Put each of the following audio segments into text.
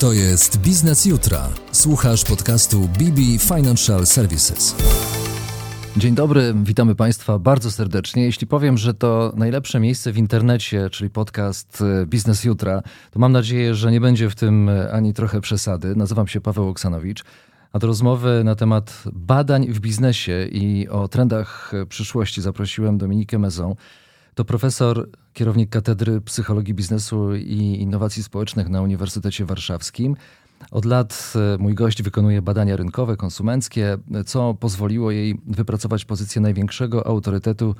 To jest Biznes Jutra. Słuchasz podcastu BB Financial Services. Dzień dobry, witamy Państwa bardzo serdecznie. Jeśli powiem, że to najlepsze miejsce w internecie, czyli podcast e, Biznes Jutra, to mam nadzieję, że nie będzie w tym e, ani trochę przesady. Nazywam się Paweł Oksanowicz. A do rozmowy na temat badań w biznesie i o trendach przyszłości zaprosiłem Dominikę Mezą. To profesor, kierownik Katedry Psychologii Biznesu i Innowacji Społecznych na Uniwersytecie Warszawskim. Od lat e, mój gość wykonuje badania rynkowe, konsumenckie, co pozwoliło jej wypracować pozycję największego autorytetu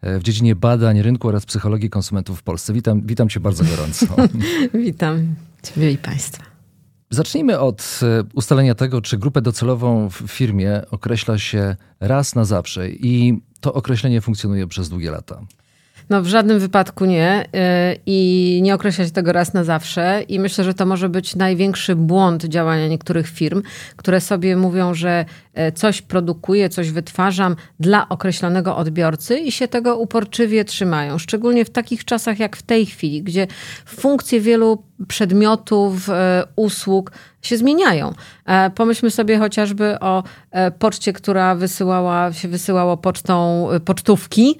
e, w dziedzinie badań rynku oraz psychologii konsumentów w Polsce. Witam, witam cię bardzo gorąco. witam ciebie i państwa. Zacznijmy od e, ustalenia tego, czy grupę docelową w firmie określa się raz na zawsze i to określenie funkcjonuje przez długie lata. No w żadnym wypadku nie y, i nie określać tego raz na zawsze i myślę, że to może być największy błąd działania niektórych firm, które sobie mówią, że e, coś produkuję, coś wytwarzam dla określonego odbiorcy i się tego uporczywie trzymają. Szczególnie w takich czasach jak w tej chwili, gdzie funkcje wielu przedmiotów, e, usług się zmieniają. E, pomyślmy sobie chociażby o e, poczcie, która wysyłała, się wysyłało pocztą pocztówki.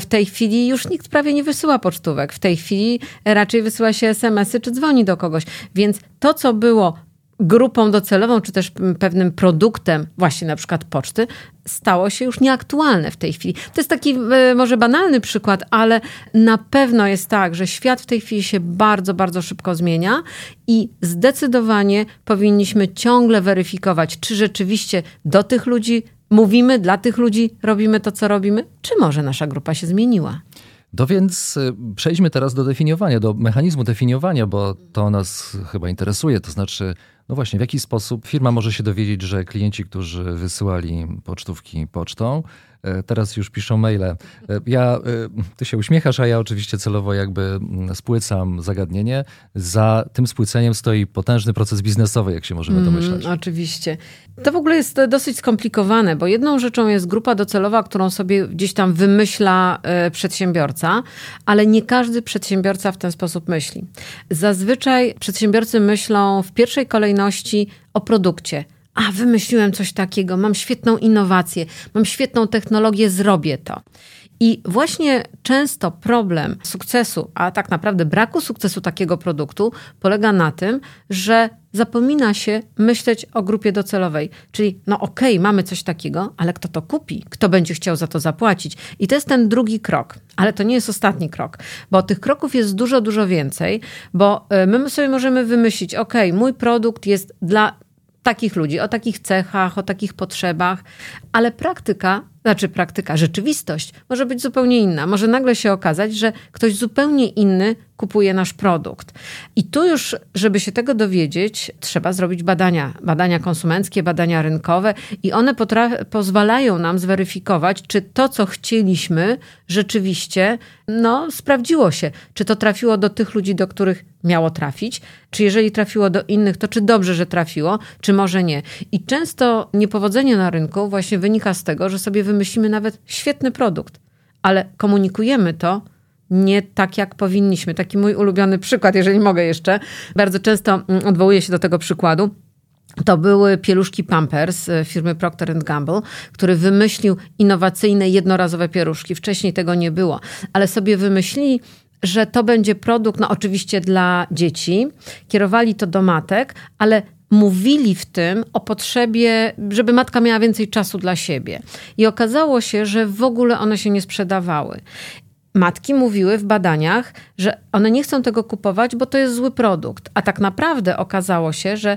W tej chwili już nikt prawie nie wysyła pocztówek. W tej chwili raczej wysyła się SMS-y czy dzwoni do kogoś. Więc to, co było grupą docelową, czy też pewnym produktem, właśnie na przykład poczty, stało się już nieaktualne w tej chwili. To jest taki e, może banalny przykład, ale na pewno jest tak, że świat w tej chwili się bardzo, bardzo szybko zmienia i zdecydowanie powinniśmy ciągle weryfikować, czy rzeczywiście do tych ludzi mówimy, dla tych ludzi robimy to, co robimy, czy może nasza grupa się zmieniła. To więc y, przejdźmy teraz do definiowania, do mechanizmu definiowania, bo to nas chyba interesuje. To znaczy, no właśnie, w jaki sposób firma może się dowiedzieć, że klienci, którzy wysyłali pocztówki pocztą, teraz już piszą maile. E, ja, e, ty się uśmiechasz, a ja oczywiście celowo jakby mm, spłycam zagadnienie. Za tym spłyceniem stoi potężny proces biznesowy, jak się możemy domyślać. Mm, oczywiście. To w ogóle jest dosyć skomplikowane, bo jedną rzeczą jest grupa docelowa, którą sobie gdzieś tam wymyśla przedsiębiorca, ale nie każdy przedsiębiorca w ten sposób myśli. Zazwyczaj przedsiębiorcy myślą w pierwszej kolejności o produkcie a wymyśliłem coś takiego, mam świetną innowację, mam świetną technologię, zrobię to. I właśnie często problem sukcesu, a tak naprawdę braku sukcesu takiego produktu polega na tym, że zapomina się myśleć o grupie docelowej. Czyli, no okej, okay, mamy coś takiego, ale kto to kupi? Kto będzie chciał za to zapłacić? I to jest ten drugi krok. Ale to nie jest ostatni krok, bo tych kroków jest dużo, dużo więcej, bo y, my sobie możemy wymyślić, ok, mój produkt jest dla takich ludzi, o takich cechach, o takich potrzebach, ale praktyka, znaczy praktyka, rzeczywistość może być zupełnie inna. Może nagle się okazać, że ktoś zupełnie inny kupuje nasz produkt. I tu już, żeby się tego dowiedzieć, trzeba zrobić badania, badania konsumenckie, badania rynkowe i one pozwalają nam zweryfikować, czy to, co chcieliśmy, rzeczywiście no, sprawdziło się. Czy to trafiło do tych ludzi, do których miało trafić, czy jeżeli trafiło do innych, to czy dobrze, że trafiło, czy może nie. I często niepowodzenie na rynku właśnie wynika z tego, że sobie wymyślimy nawet świetny produkt, ale komunikujemy to nie tak, jak powinniśmy. Taki mój ulubiony przykład, jeżeli mogę jeszcze. Bardzo często mm, odwołuję się do tego przykładu. To były pieluszki Pampers e, firmy Procter Gamble, który wymyślił innowacyjne jednorazowe pieluszki. Wcześniej tego nie było, ale sobie wymyślili, że to będzie produkt, no oczywiście dla dzieci. Kierowali to do matek, ale mówili w tym o potrzebie, żeby matka miała więcej czasu dla siebie. I okazało się, że w ogóle one się nie sprzedawały. Matki mówiły w badaniach, że one nie chcą tego kupować, bo to jest zły produkt. A tak naprawdę okazało się, że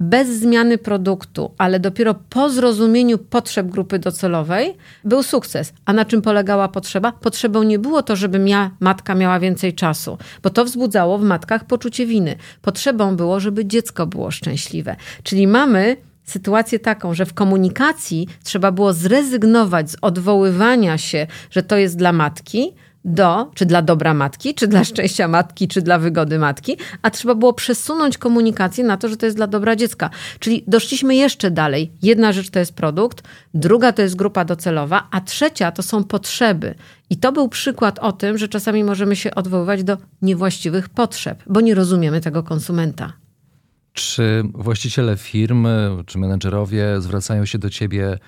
bez zmiany produktu, ale dopiero po zrozumieniu potrzeb grupy docelowej był sukces. A na czym polegała potrzeba? Potrzebą nie było to, żeby mia, matka miała więcej czasu, bo to wzbudzało w matkach poczucie winy. Potrzebą było, żeby dziecko było szczęśliwe. Czyli mamy sytuację taką, że w komunikacji trzeba było zrezygnować z odwoływania się, że to jest dla matki, do, czy dla dobra matki, czy dla szczęścia matki, czy dla wygody matki, a trzeba było przesunąć komunikację na to, że to jest dla dobra dziecka. Czyli doszliśmy jeszcze dalej. Jedna rzecz to jest produkt, druga to jest grupa docelowa, a trzecia to są potrzeby. I to był przykład o tym, że czasami możemy się odwoływać do niewłaściwych potrzeb, bo nie rozumiemy tego konsumenta. Czy właściciele firmy, czy menedżerowie zwracają się do ciebie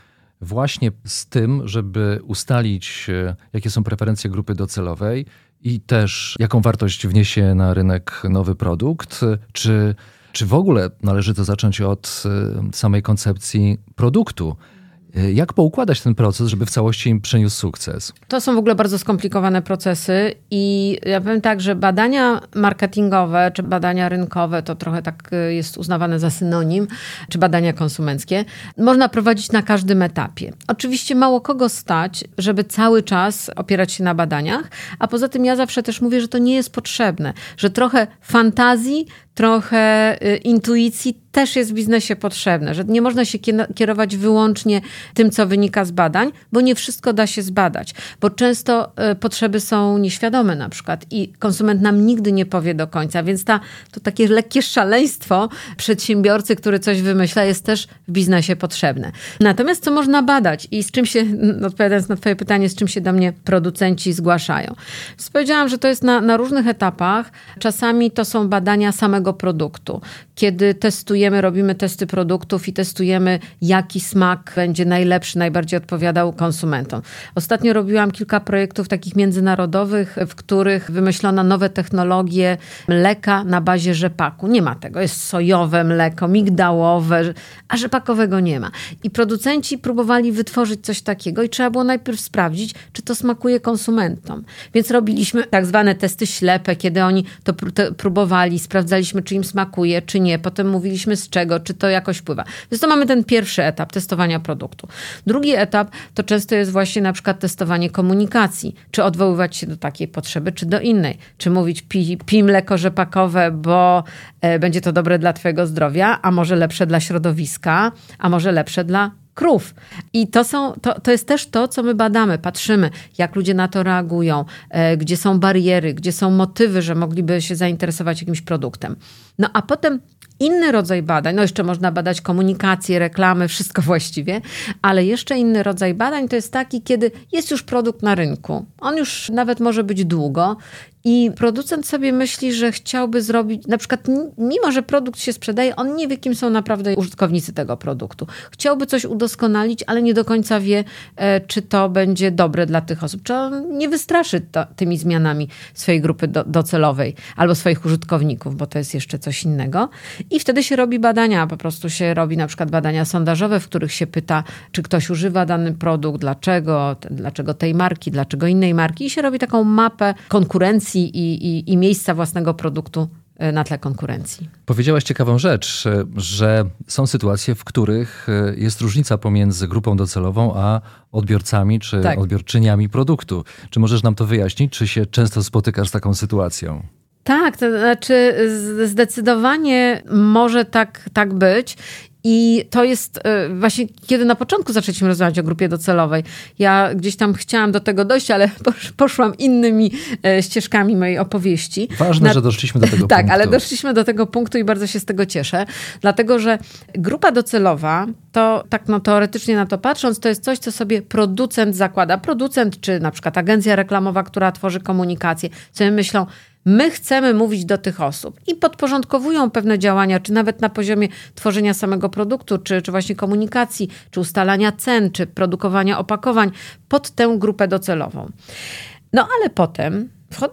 właśnie z tym, żeby ustalić, e, jakie są preferencje grupy docelowej i też jaką wartość wniesie na rynek nowy produkt? Czy, czy w ogóle należy to zacząć od e, samej koncepcji produktu? E, jak poukładać ten proces, żeby w całości im przyniósł sukces? To są w ogóle bardzo skomplikowane procesy i ja powiem tak, że badania marketingowe czy badania rynkowe to trochę tak e, jest uznawane za synonim, czy badania konsumenckie, można prowadzić na każdym etapie. Oczywiście mało kogo stać, żeby cały czas opierać się na badaniach, a poza tym ja zawsze też mówię, że to nie jest potrzebne, że trochę fantazji, trochę y, intuicji też jest w biznesie potrzebne, że nie można się kierować wyłącznie tym, co wynika z badań, bo nie wszystko da się zbadać, bo często y, potrzeby są nieświadome na przykład i konsument nam nigdy nie powie do końca, więc ta, to takie lekkie szaleństwo przedsiębiorcy, który coś wymyśla, jest też w biznesie potrzebne. Natomiast co można badać i z czym się, odpowiadając na twoje pytanie, z czym się do mnie producenci zgłaszają. Więc powiedziałam, że to jest na, na różnych etapach. Czasami to są badania samego samego produktu. Kiedy testujemy, robimy testy produktów i testujemy, jaki smak będzie najlepszy, najbardziej odpowiadał konsumentom. Ostatnio robiłam kilka projektów takich międzynarodowych, w których wymyślono nowe technologie mleka na bazie rzepaku. Nie ma tego. Jest sojowe mleko, migdałowe, a rzepakowego nie ma. I producenci próbowali wytworzyć coś takiego i trzeba było najpierw sprawdzić, czy to smakuje konsumentom. Więc robiliśmy tak zwane testy ślepe, kiedy oni to próbowali, sprawdzaliśmy czy im smakuje, czy nie. Potem mówiliśmy z czego, czy to jakoś wpływa. Więc to mamy ten pierwszy etap testowania produktu. Drugi etap to często jest właśnie na przykład testowanie komunikacji. Czy odwoływać się do takiej potrzeby, czy do innej. Czy mówić pij, pij mleko rzepakowe, bo e, będzie to dobre dla twojego zdrowia, a może lepsze dla środowiska, a może lepsze dla krów. I to, są, to, to jest też to, co my badamy. Patrzymy, jak ludzie na to reagują, e, gdzie są bariery, gdzie są motywy, że mogliby się zainteresować jakimś produktem. No a potem inny rodzaj badań, no jeszcze można badać komunikację, reklamy, wszystko właściwie, ale jeszcze inny rodzaj badań to jest taki, kiedy jest już produkt na rynku. On już nawet może być długo i producent sobie myśli, że chciałby zrobić, na przykład, mimo że produkt się sprzedaje, on nie wie, kim są naprawdę użytkownicy tego produktu. Chciałby coś udoskonalić, ale nie do końca wie, e, czy to będzie dobre dla tych osób. Czy on nie wystraszy to, tymi zmianami swojej grupy do, docelowej albo swoich użytkowników, bo to jest jeszcze coś innego. I wtedy się robi badania, po prostu się robi na przykład badania sondażowe, w których się pyta, czy ktoś używa dany produkt, dlaczego, dlaczego tej marki, dlaczego innej marki i się robi taką mapę konkurencji i, i, i miejsca własnego produktu e, na tle konkurencji. Powiedziałaś ciekawą rzecz, e, że są sytuacje, w których e, jest różnica pomiędzy grupą docelową a odbiorcami czy tak. odbiorczyniami produktu. Czy możesz nam to wyjaśnić? Czy się często spotykasz z taką sytuacją? Tak, to znaczy zdecydowanie może tak, tak być. I to jest e, właśnie, kiedy na początku zaczęliśmy rozmawiać o grupie docelowej. Ja gdzieś tam chciałam do tego dojść, ale poszłam innymi e, ścieżkami mojej opowieści. Ważne, na... że doszliśmy do tego tak, punktu. Tak, ale doszliśmy do tego punktu i bardzo się z tego cieszę, dlatego że grupa docelowa, to tak no teoretycznie na to patrząc, to jest coś, co sobie producent zakłada. Producent, czy na przykład agencja reklamowa, która tworzy komunikację, sobie myślą, My chcemy mówić do tych osób i podporządkowują pewne działania, czy nawet na poziomie tworzenia samego produktu, czy, czy właśnie komunikacji, czy ustalania cen, czy produkowania opakowań pod tę grupę docelową. No ale potem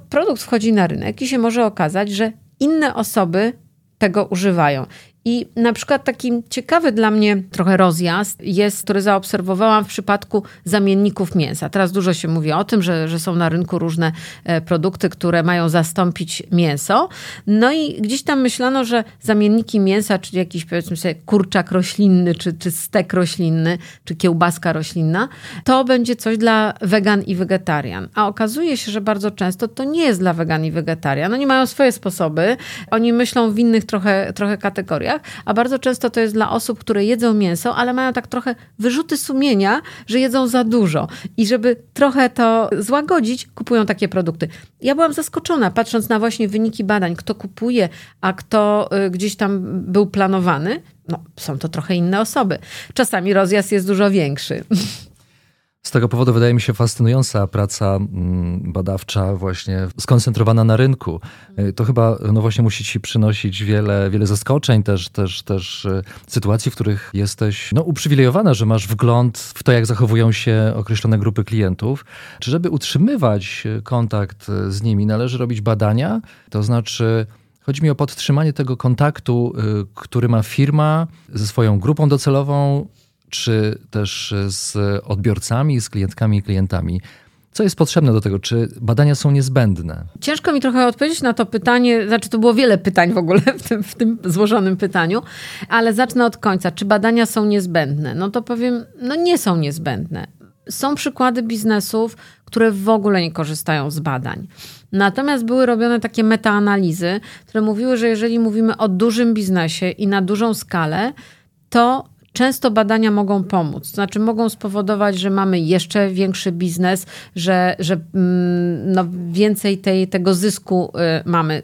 produkt wchodzi na rynek i się może okazać, że inne osoby tego używają. I na przykład taki ciekawy dla mnie trochę rozjazd jest, który zaobserwowałam w przypadku zamienników mięsa. Teraz dużo się mówi o tym, że, że są na rynku różne e, produkty, które mają zastąpić mięso. No i gdzieś tam myślano, że zamienniki mięsa, czyli jakiś powiedzmy sobie kurczak roślinny, czy, czy stek roślinny, czy kiełbaska roślinna, to będzie coś dla wegan i wegetarian. A okazuje się, że bardzo często to nie jest dla wegan i wegetarian. Oni mają swoje sposoby, oni myślą w innych trochę, trochę kategoriach a bardzo często to jest dla osób, które jedzą mięso, ale mają tak trochę wyrzuty sumienia, że jedzą za dużo. I żeby trochę to złagodzić, kupują takie produkty. Ja byłam zaskoczona, patrząc na właśnie wyniki badań, kto kupuje, a kto y, gdzieś tam był planowany. No, są to trochę inne osoby. Czasami rozjazd jest dużo większy. Z tego powodu wydaje mi się fascynująca praca mm, badawcza, właśnie skoncentrowana na rynku. Y, to chyba no właśnie musi ci przynosić wiele, wiele zaskoczeń, też, też, też y, sytuacji, w których jesteś no, uprzywilejowana, że masz wgląd w to, jak zachowują się określone grupy klientów. Czy żeby utrzymywać y, kontakt z nimi, należy robić badania? To znaczy. Chodzi mi o podtrzymanie tego kontaktu, który ma firma ze swoją grupą docelową, czy też z odbiorcami, z klientkami i klientami. Co jest potrzebne do tego? Czy badania są niezbędne? Ciężko mi trochę odpowiedzieć na to pytanie. Znaczy, to było wiele pytań w ogóle w tym, w tym złożonym pytaniu, ale zacznę od końca. Czy badania są niezbędne? No to powiem, no nie są niezbędne. Są przykłady biznesów, które w ogóle nie korzystają z badań. Natomiast były robione takie metaanalizy, które mówiły, że jeżeli mówimy o dużym biznesie i na dużą skalę, to Często badania mogą pomóc, znaczy mogą spowodować, że mamy jeszcze większy biznes, że, że mm, no, więcej tej, tego zysku y, mamy.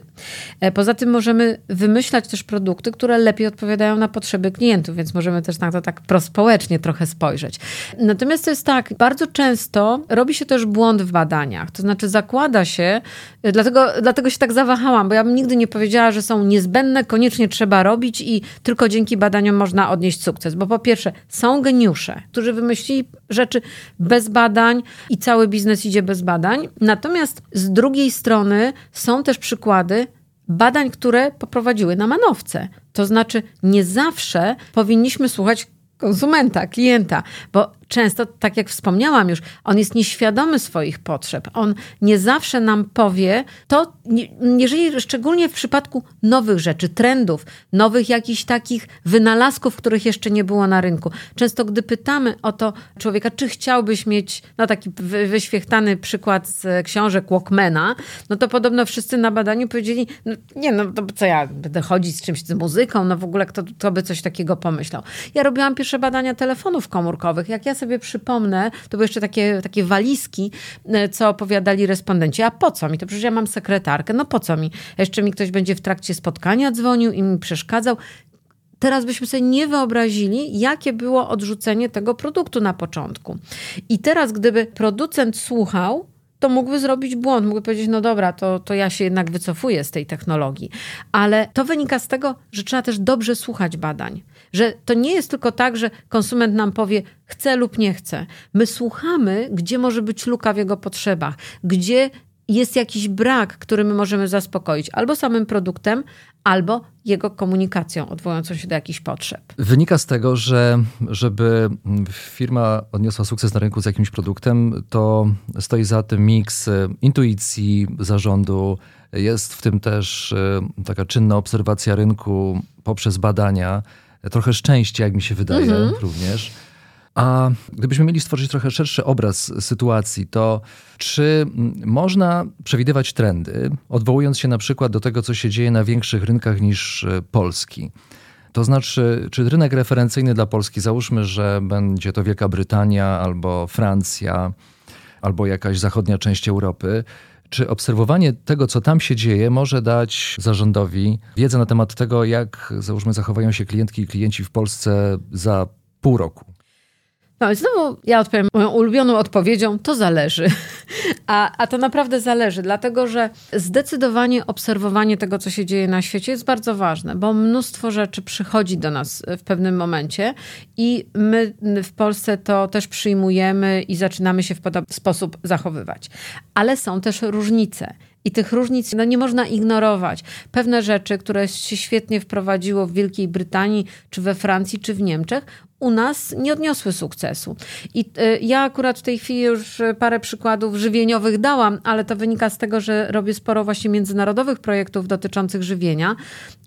E, poza tym możemy wymyślać też produkty, które lepiej odpowiadają na potrzeby klientów, więc możemy też na to tak prospołecznie trochę spojrzeć. Natomiast to jest tak, bardzo często robi się też błąd w badaniach, to znaczy zakłada się, y, dlatego, dlatego się tak zawahałam, bo ja bym nigdy nie powiedziała, że są niezbędne, koniecznie trzeba robić i tylko dzięki badaniom można odnieść sukces bo po pierwsze, są geniusze, którzy wymyślili rzeczy bez badań i cały biznes idzie bez badań. Natomiast z drugiej strony są też przykłady badań, które poprowadziły na manowce. To znaczy, nie zawsze powinniśmy słuchać konsumenta, klienta, bo często, tak jak wspomniałam już, on jest nieświadomy swoich potrzeb. On nie zawsze nam powie to, jeżeli szczególnie w przypadku nowych rzeczy, trendów, nowych jakichś takich wynalazków, których jeszcze nie było na rynku. Często, gdy pytamy o to człowieka, czy chciałbyś mieć, no taki wyświechtany przykład z książek Walkmana, no to podobno wszyscy na badaniu powiedzieli, no nie, no to co ja będę chodzić z czymś, z muzyką, no w ogóle kto, kto by coś takiego pomyślał. Ja robiłam pierwsze badania telefonów komórkowych. Jak ja sobie przypomnę, to były jeszcze takie, takie walizki, e, co opowiadali respondenci. A po co mi? To przecież ja mam sekretarkę. No po co mi? Jeszcze mi ktoś będzie w trakcie spotkania dzwonił i mi przeszkadzał teraz byśmy sobie nie wyobrazili, jakie było odrzucenie tego produktu na początku. I teraz, gdyby producent słuchał, to mógłby zrobić błąd, mógłby powiedzieć, no dobra, to, to ja się jednak wycofuję z tej technologii. Ale to wynika z tego, że trzeba też dobrze słuchać badań. Że to nie jest tylko tak, że konsument nam powie, chce lub nie chce. My słuchamy, gdzie może być luka w jego potrzebach, gdzie jest jakiś brak, który my możemy zaspokoić albo samym produktem, albo jego komunikacją odwołującą się do jakichś potrzeb. Wynika z tego, że żeby firma odniosła sukces na rynku z jakimś produktem, to stoi za tym miks intuicji zarządu, jest w tym też e, taka czynna obserwacja rynku poprzez badania, trochę szczęścia, jak mi się wydaje mhm. również. A gdybyśmy mieli stworzyć trochę szerszy obraz sytuacji, to czy można przewidywać trendy, odwołując się na przykład do tego, co się dzieje na większych rynkach niż e, Polski? To znaczy, czy rynek referencyjny dla Polski, załóżmy, że będzie to Wielka Brytania albo Francja, albo jakaś zachodnia część Europy, czy obserwowanie tego, co tam się dzieje, może dać zarządowi wiedzę na temat tego, jak, załóżmy, zachowają się klientki i klienci w Polsce za pół roku? No i znowu ja odpowiem moją ulubioną odpowiedzią, to zależy. A, a to naprawdę zależy, dlatego że zdecydowanie obserwowanie tego, co się dzieje na świecie jest bardzo ważne, bo mnóstwo rzeczy przychodzi do nas w pewnym momencie i my w Polsce to też przyjmujemy i zaczynamy się w podobny sposób zachowywać. Ale są też różnice. I tych różnic no, nie można ignorować. Pewne rzeczy, które się świetnie wprowadziło w Wielkiej Brytanii, czy we Francji, czy w Niemczech, u nas nie odniosły sukcesu. I y, ja akurat w tej chwili już parę przykładów żywieniowych dałam, ale to wynika z tego, że robię sporo właśnie międzynarodowych projektów dotyczących żywienia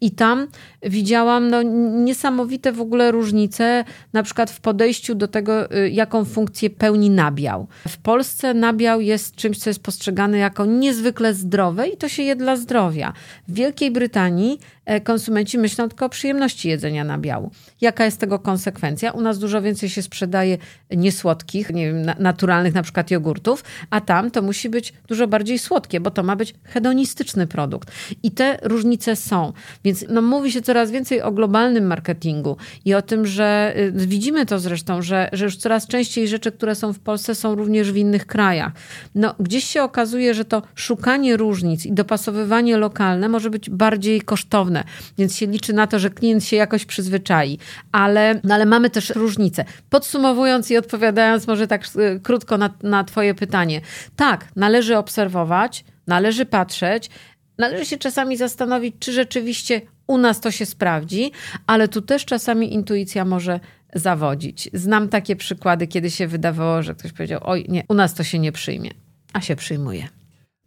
i tam widziałam no, niesamowite w ogóle różnice, na przykład w podejściu do tego, y, jaką funkcję pełni nabiał. W Polsce nabiał jest czymś, co jest postrzegane jako niezwykle zdrowe i to się je dla zdrowia. W Wielkiej Brytanii e, konsumenci myślą tylko o przyjemności jedzenia nabiału. Jaka jest tego konsekwencja? U nas dużo więcej się sprzedaje niesłodkich, nie wiem, naturalnych na przykład jogurtów, a tam to musi być dużo bardziej słodkie, bo to ma być hedonistyczny produkt. I te różnice są. Więc no, mówi się coraz więcej o globalnym marketingu i o tym, że y, widzimy to zresztą, że, że już coraz częściej rzeczy, które są w Polsce, są również w innych krajach. No, gdzieś się okazuje, że to szukanie różnic i dopasowywanie lokalne może być bardziej kosztowne, więc się liczy na to, że klient się jakoś przyzwyczai, ale, no, ale mamy też różnice. Podsumowując i odpowiadając może tak y, krótko na, na Twoje pytanie. Tak, należy obserwować, należy patrzeć, należy się czasami zastanowić, czy rzeczywiście u nas to się sprawdzi, ale tu też czasami intuicja może zawodzić. Znam takie przykłady, kiedy się wydawało, że ktoś powiedział: Oj, nie, u nas to się nie przyjmie, a się przyjmuje.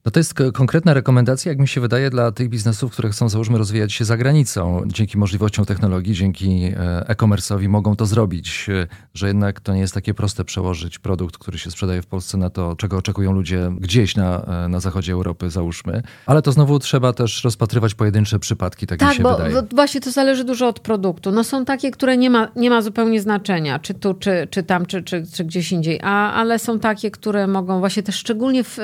No to jest konkretna rekomendacja, jak mi się wydaje, dla tych biznesów, które chcą, załóżmy, rozwijać się za granicą. Dzięki możliwościom technologii, dzięki e, e-commerce'owi mogą to zrobić, e, że jednak to nie jest takie proste przełożyć produkt, który się sprzedaje w Polsce na to, czego oczekują ludzie gdzieś na, e, na zachodzie Europy, załóżmy. Ale to znowu trzeba też rozpatrywać pojedyncze przypadki, tak, tak mi się bo, wydaje. Tak, bo właśnie to zależy dużo od produktu. No są takie, które nie ma, nie ma zupełnie znaczenia, czy tu, czy, czy tam, czy, czy, czy gdzieś indziej, a, ale są takie, które mogą właśnie też szczególnie w,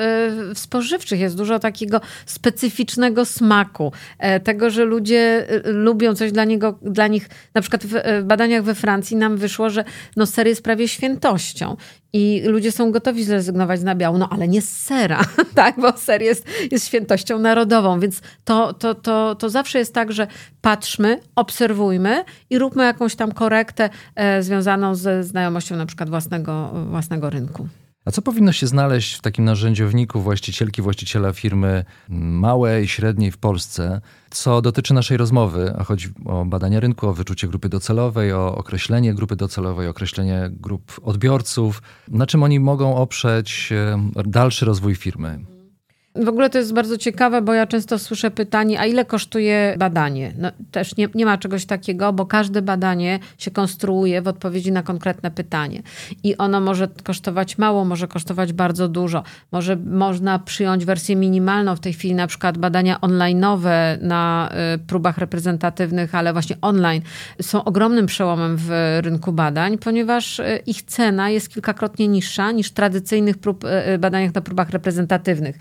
w spożywczych jest dużo takiego specyficznego smaku. E, tego, że ludzie e, lubią coś dla, niego, dla nich. Na przykład e, w badaniach we Francji nam wyszło, że no ser jest prawie świętością. I ludzie są gotowi zrezygnować z nabiału, no ale nie z sera, tak? Bo ser jest, jest świętością narodową, więc to, to, to, to zawsze jest tak, że patrzmy, obserwujmy i róbmy jakąś tam korektę e, związaną ze znajomością na przykład własnego, własnego rynku. A co powinno się znaleźć w takim narzędziowniku właścicielki, właściciela firmy małej, średniej w Polsce, co dotyczy naszej rozmowy, a chodzi o badania rynku, o wyczucie grupy docelowej, o określenie grupy docelowej, określenie grup odbiorców, na czym oni mogą oprzeć dalszy rozwój firmy? W ogóle to jest bardzo ciekawe, bo ja często słyszę pytanie, a ile kosztuje badanie? No, też nie, nie ma czegoś takiego, bo każde badanie się konstruuje w odpowiedzi na konkretne pytanie. I ono może kosztować mało, może kosztować bardzo dużo. Może można przyjąć wersję minimalną w tej chwili, na przykład badania online'owe na y, próbach reprezentatywnych, ale właśnie online są ogromnym przełomem w rynku badań, ponieważ y, ich cena jest kilkakrotnie niższa niż tradycyjnych prób, y, badaniach na próbach reprezentatywnych.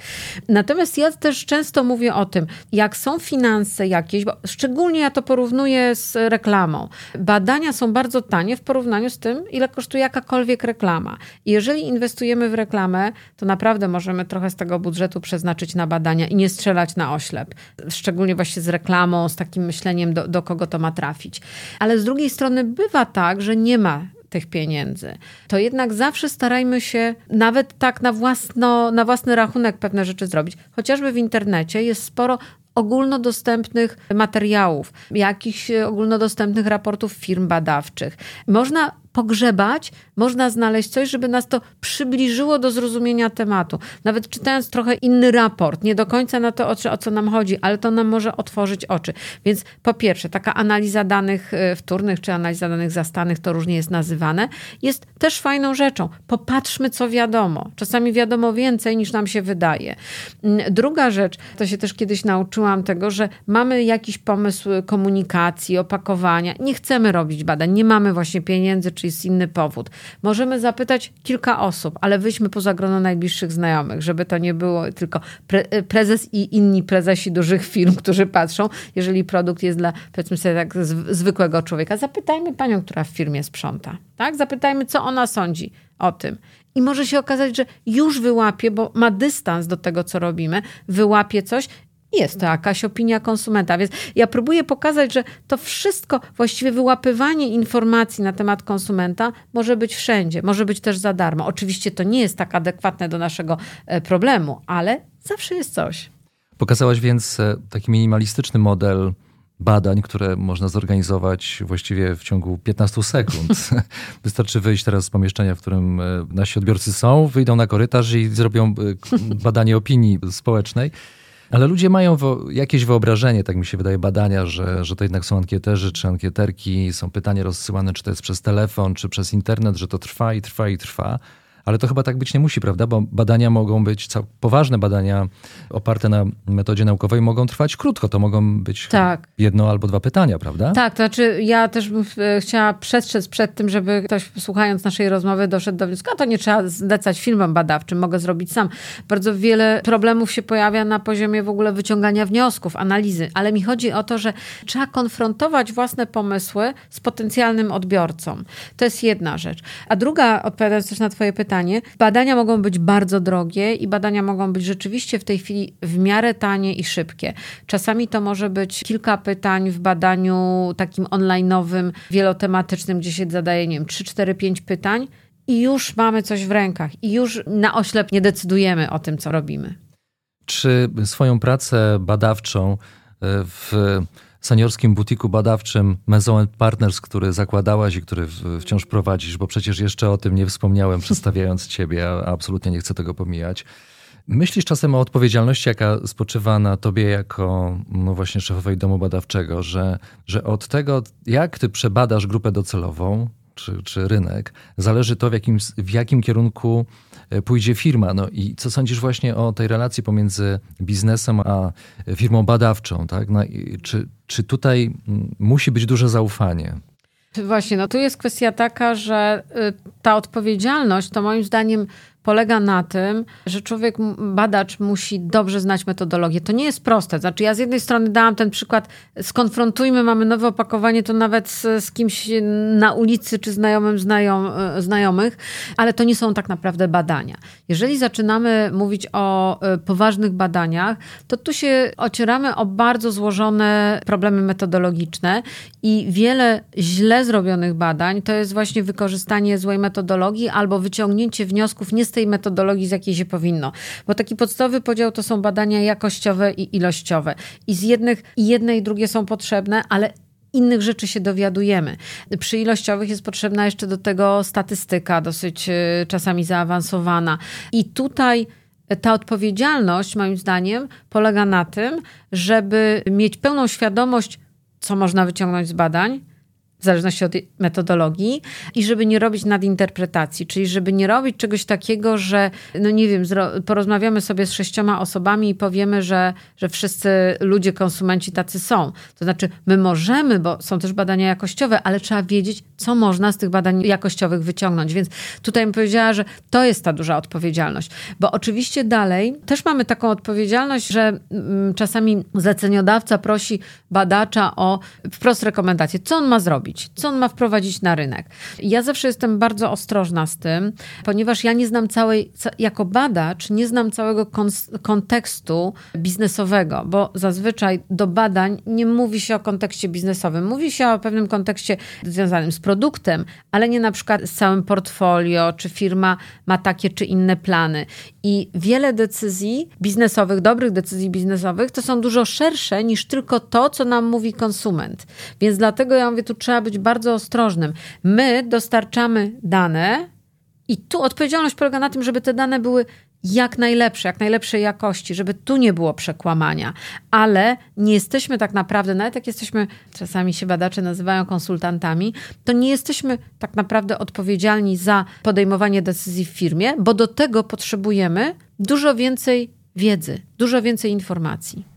Natomiast ja też często mówię o tym, jak są finanse jakieś, szczególnie ja to porównuję z reklamą. Badania są bardzo tanie w porównaniu z tym, ile kosztuje jakakolwiek reklama. I jeżeli inwestujemy w reklamę, to naprawdę możemy trochę z tego budżetu przeznaczyć na badania i nie strzelać na oślep. Szczególnie właśnie z reklamą, z takim myśleniem, do, do kogo to ma trafić. Ale z drugiej strony bywa tak, że nie ma tych pieniędzy, to jednak zawsze starajmy się nawet tak na, własno, na własny rachunek pewne rzeczy zrobić. Chociażby w internecie jest sporo ogólnodostępnych materiałów, jakichś ogólnodostępnych raportów firm badawczych. Można pogrzebać, można znaleźć coś, żeby nas to przybliżyło do zrozumienia tematu. Nawet czytając trochę inny raport, nie do końca na to, o, co nam chodzi, ale to nam może otworzyć oczy. Więc po pierwsze, taka analiza danych e, wtórnych czy analiza danych zastanych, to różnie jest nazywane, jest też fajną rzeczą. Popatrzmy, co wiadomo. Czasami wiadomo więcej, niż nam się wydaje. Mm, druga rzecz, to się też kiedyś nauczyłam tego, że mamy jakiś pomysł komunikacji, opakowania. Nie chcemy robić badań, nie mamy właśnie pieniędzy, czy jest inny powód. Możemy zapytać kilka osób, ale wyjdźmy poza grono najbliższych znajomych, żeby to nie było tylko pre prezes i inni prezesi dużych firm, którzy patrzą, jeżeli produkt jest dla, powiedzmy sobie tak, zwykłego człowieka. Zapytajmy panią, która w firmie sprząta. Tak? Zapytajmy, co ona sądzi o tym. I może się okazać, że już wyłapie, bo ma dystans do tego, co robimy, wyłapie coś jest to jakaś opinia konsumenta. Więc ja próbuję pokazać, że to wszystko, właściwie wyłapywanie informacji na temat konsumenta może być wszędzie, może być też za darmo. Oczywiście to nie jest tak adekwatne do naszego e, problemu, ale zawsze jest coś. Pokazałaś więc e, taki minimalistyczny model badań, które można zorganizować właściwie w ciągu 15 sekund. Wystarczy wyjść teraz z pomieszczenia, w którym e, nasi odbiorcy są, wyjdą na korytarz i zrobią badanie opinii społecznej. Ale ludzie mają jakieś wyobrażenie, tak mi się wydaje, badania, że, że to jednak są ankieterzy czy ankieterki, są pytania rozsyłane, czy to jest przez telefon, czy przez internet, że to trwa i trwa i trwa. Ale to chyba tak być nie musi, prawda? Bo badania mogą być, poważne badania oparte na metodzie naukowej mogą trwać krótko. To mogą być tak. jedno albo dwa pytania, prawda? Tak, to znaczy ja też bym e, chciała przestrzec przed tym, żeby ktoś słuchając naszej rozmowy doszedł do wniosku, a to nie trzeba zlecać filmem badawczym, mogę zrobić sam. Bardzo wiele problemów się pojawia na poziomie w ogóle wyciągania wniosków, analizy, ale mi chodzi o to, że trzeba konfrontować własne pomysły z potencjalnym odbiorcą. To jest jedna rzecz. A druga, odpowiadając też na twoje pytanie, badania mogą być bardzo drogie i badania mogą być rzeczywiście w tej chwili w miarę tanie i szybkie. Czasami to może być kilka pytań w badaniu takim online'owym, wielotematycznym, gdzie się zadaje, nie wiem, 3, 4, 5 pytań i już mamy coś w rękach i już na oślep nie decydujemy o tym, co robimy. Czy swoją pracę badawczą e, w seniorskim butiku badawczym Maison Partners, który zakładałaś i który wciąż prowadzisz, bo przecież jeszcze o tym nie wspomniałem, przedstawiając ciebie, a absolutnie nie chcę tego pomijać. Myślisz czasem o odpowiedzialności, jaka spoczywa na tobie jako no właśnie szefowej domu badawczego, że, że od tego, jak ty przebadasz grupę docelową, czy, czy rynek, zależy to, w jakim, w jakim kierunku pójdzie firma. No i co sądzisz właśnie o tej relacji pomiędzy biznesem a firmą badawczą? Tak? No, czy, czy tutaj musi być duże zaufanie? Właśnie, no tu jest kwestia taka, że y, ta odpowiedzialność to moim zdaniem polega na tym, że człowiek, badacz musi dobrze znać metodologię. To nie jest proste. Znaczy, ja z jednej strony dałam ten przykład, skonfrontujmy, mamy nowe opakowanie, to nawet z, z kimś na ulicy czy znajomym znajom, e, znajomych, ale to nie są tak naprawdę badania. Jeżeli zaczynamy mówić o e, poważnych badaniach, to tu się ocieramy o bardzo złożone problemy metodologiczne i wiele źle zrobionych badań to jest właśnie wykorzystanie złej metodologii albo wyciągnięcie wniosków nie tej metodologii, z jakiej się powinno. Bo taki podstawowy podział to są badania jakościowe i ilościowe. I z jednych, i jedne i drugie są potrzebne, ale innych rzeczy się dowiadujemy. Przy ilościowych jest potrzebna jeszcze do tego statystyka, dosyć y, czasami zaawansowana. I tutaj ta odpowiedzialność, moim zdaniem, polega na tym, żeby mieć pełną świadomość, co można wyciągnąć z badań, w zależności od metodologii i żeby nie robić nadinterpretacji, czyli żeby nie robić czegoś takiego, że no nie wiem, porozmawiamy sobie z sześcioma osobami i powiemy, że, że wszyscy ludzie, konsumenci tacy są. To znaczy my możemy, bo są też badania jakościowe, ale trzeba wiedzieć, co można z tych badań jakościowych wyciągnąć. Więc tutaj bym powiedziała, że to jest ta duża odpowiedzialność. Bo oczywiście dalej też mamy taką odpowiedzialność, że mm, czasami zleceniodawca prosi badacza o wprost rekomendacje, co on ma zrobić co on ma wprowadzić na rynek. Ja zawsze jestem bardzo ostrożna z tym, ponieważ ja nie znam całej, jako badacz, nie znam całego kontekstu biznesowego, bo zazwyczaj do badań nie mówi się o kontekście biznesowym. Mówi się o pewnym kontekście związanym z produktem, ale nie na przykład z całym portfolio, czy firma ma takie czy inne plany. I wiele decyzji biznesowych, dobrych decyzji biznesowych, to są dużo szersze niż tylko to, co nam mówi konsument. Więc dlatego ja mówię, tu trzeba być bardzo ostrożnym. My dostarczamy dane i tu odpowiedzialność polega na tym, żeby te dane były jak najlepsze, jak najlepszej jakości, żeby tu nie było przekłamania. Ale nie jesteśmy tak naprawdę, nawet jak jesteśmy, czasami się badacze nazywają konsultantami, to nie jesteśmy tak naprawdę odpowiedzialni za podejmowanie decyzji w firmie, bo do tego potrzebujemy dużo więcej wiedzy, dużo więcej informacji.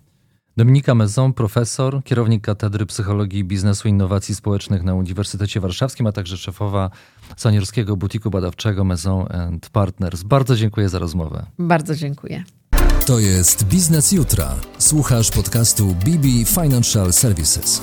Dominika Mezon, profesor, kierownik Katedry Psychologii Biznesu i Innowacji Społecznych na Uniwersytecie Warszawskim, a także szefowa seniorskiego butiku badawczego Mezon Partners. Bardzo dziękuję za rozmowę. Bardzo dziękuję. To jest Biznes Jutra. Słuchasz podcastu BB Financial Services.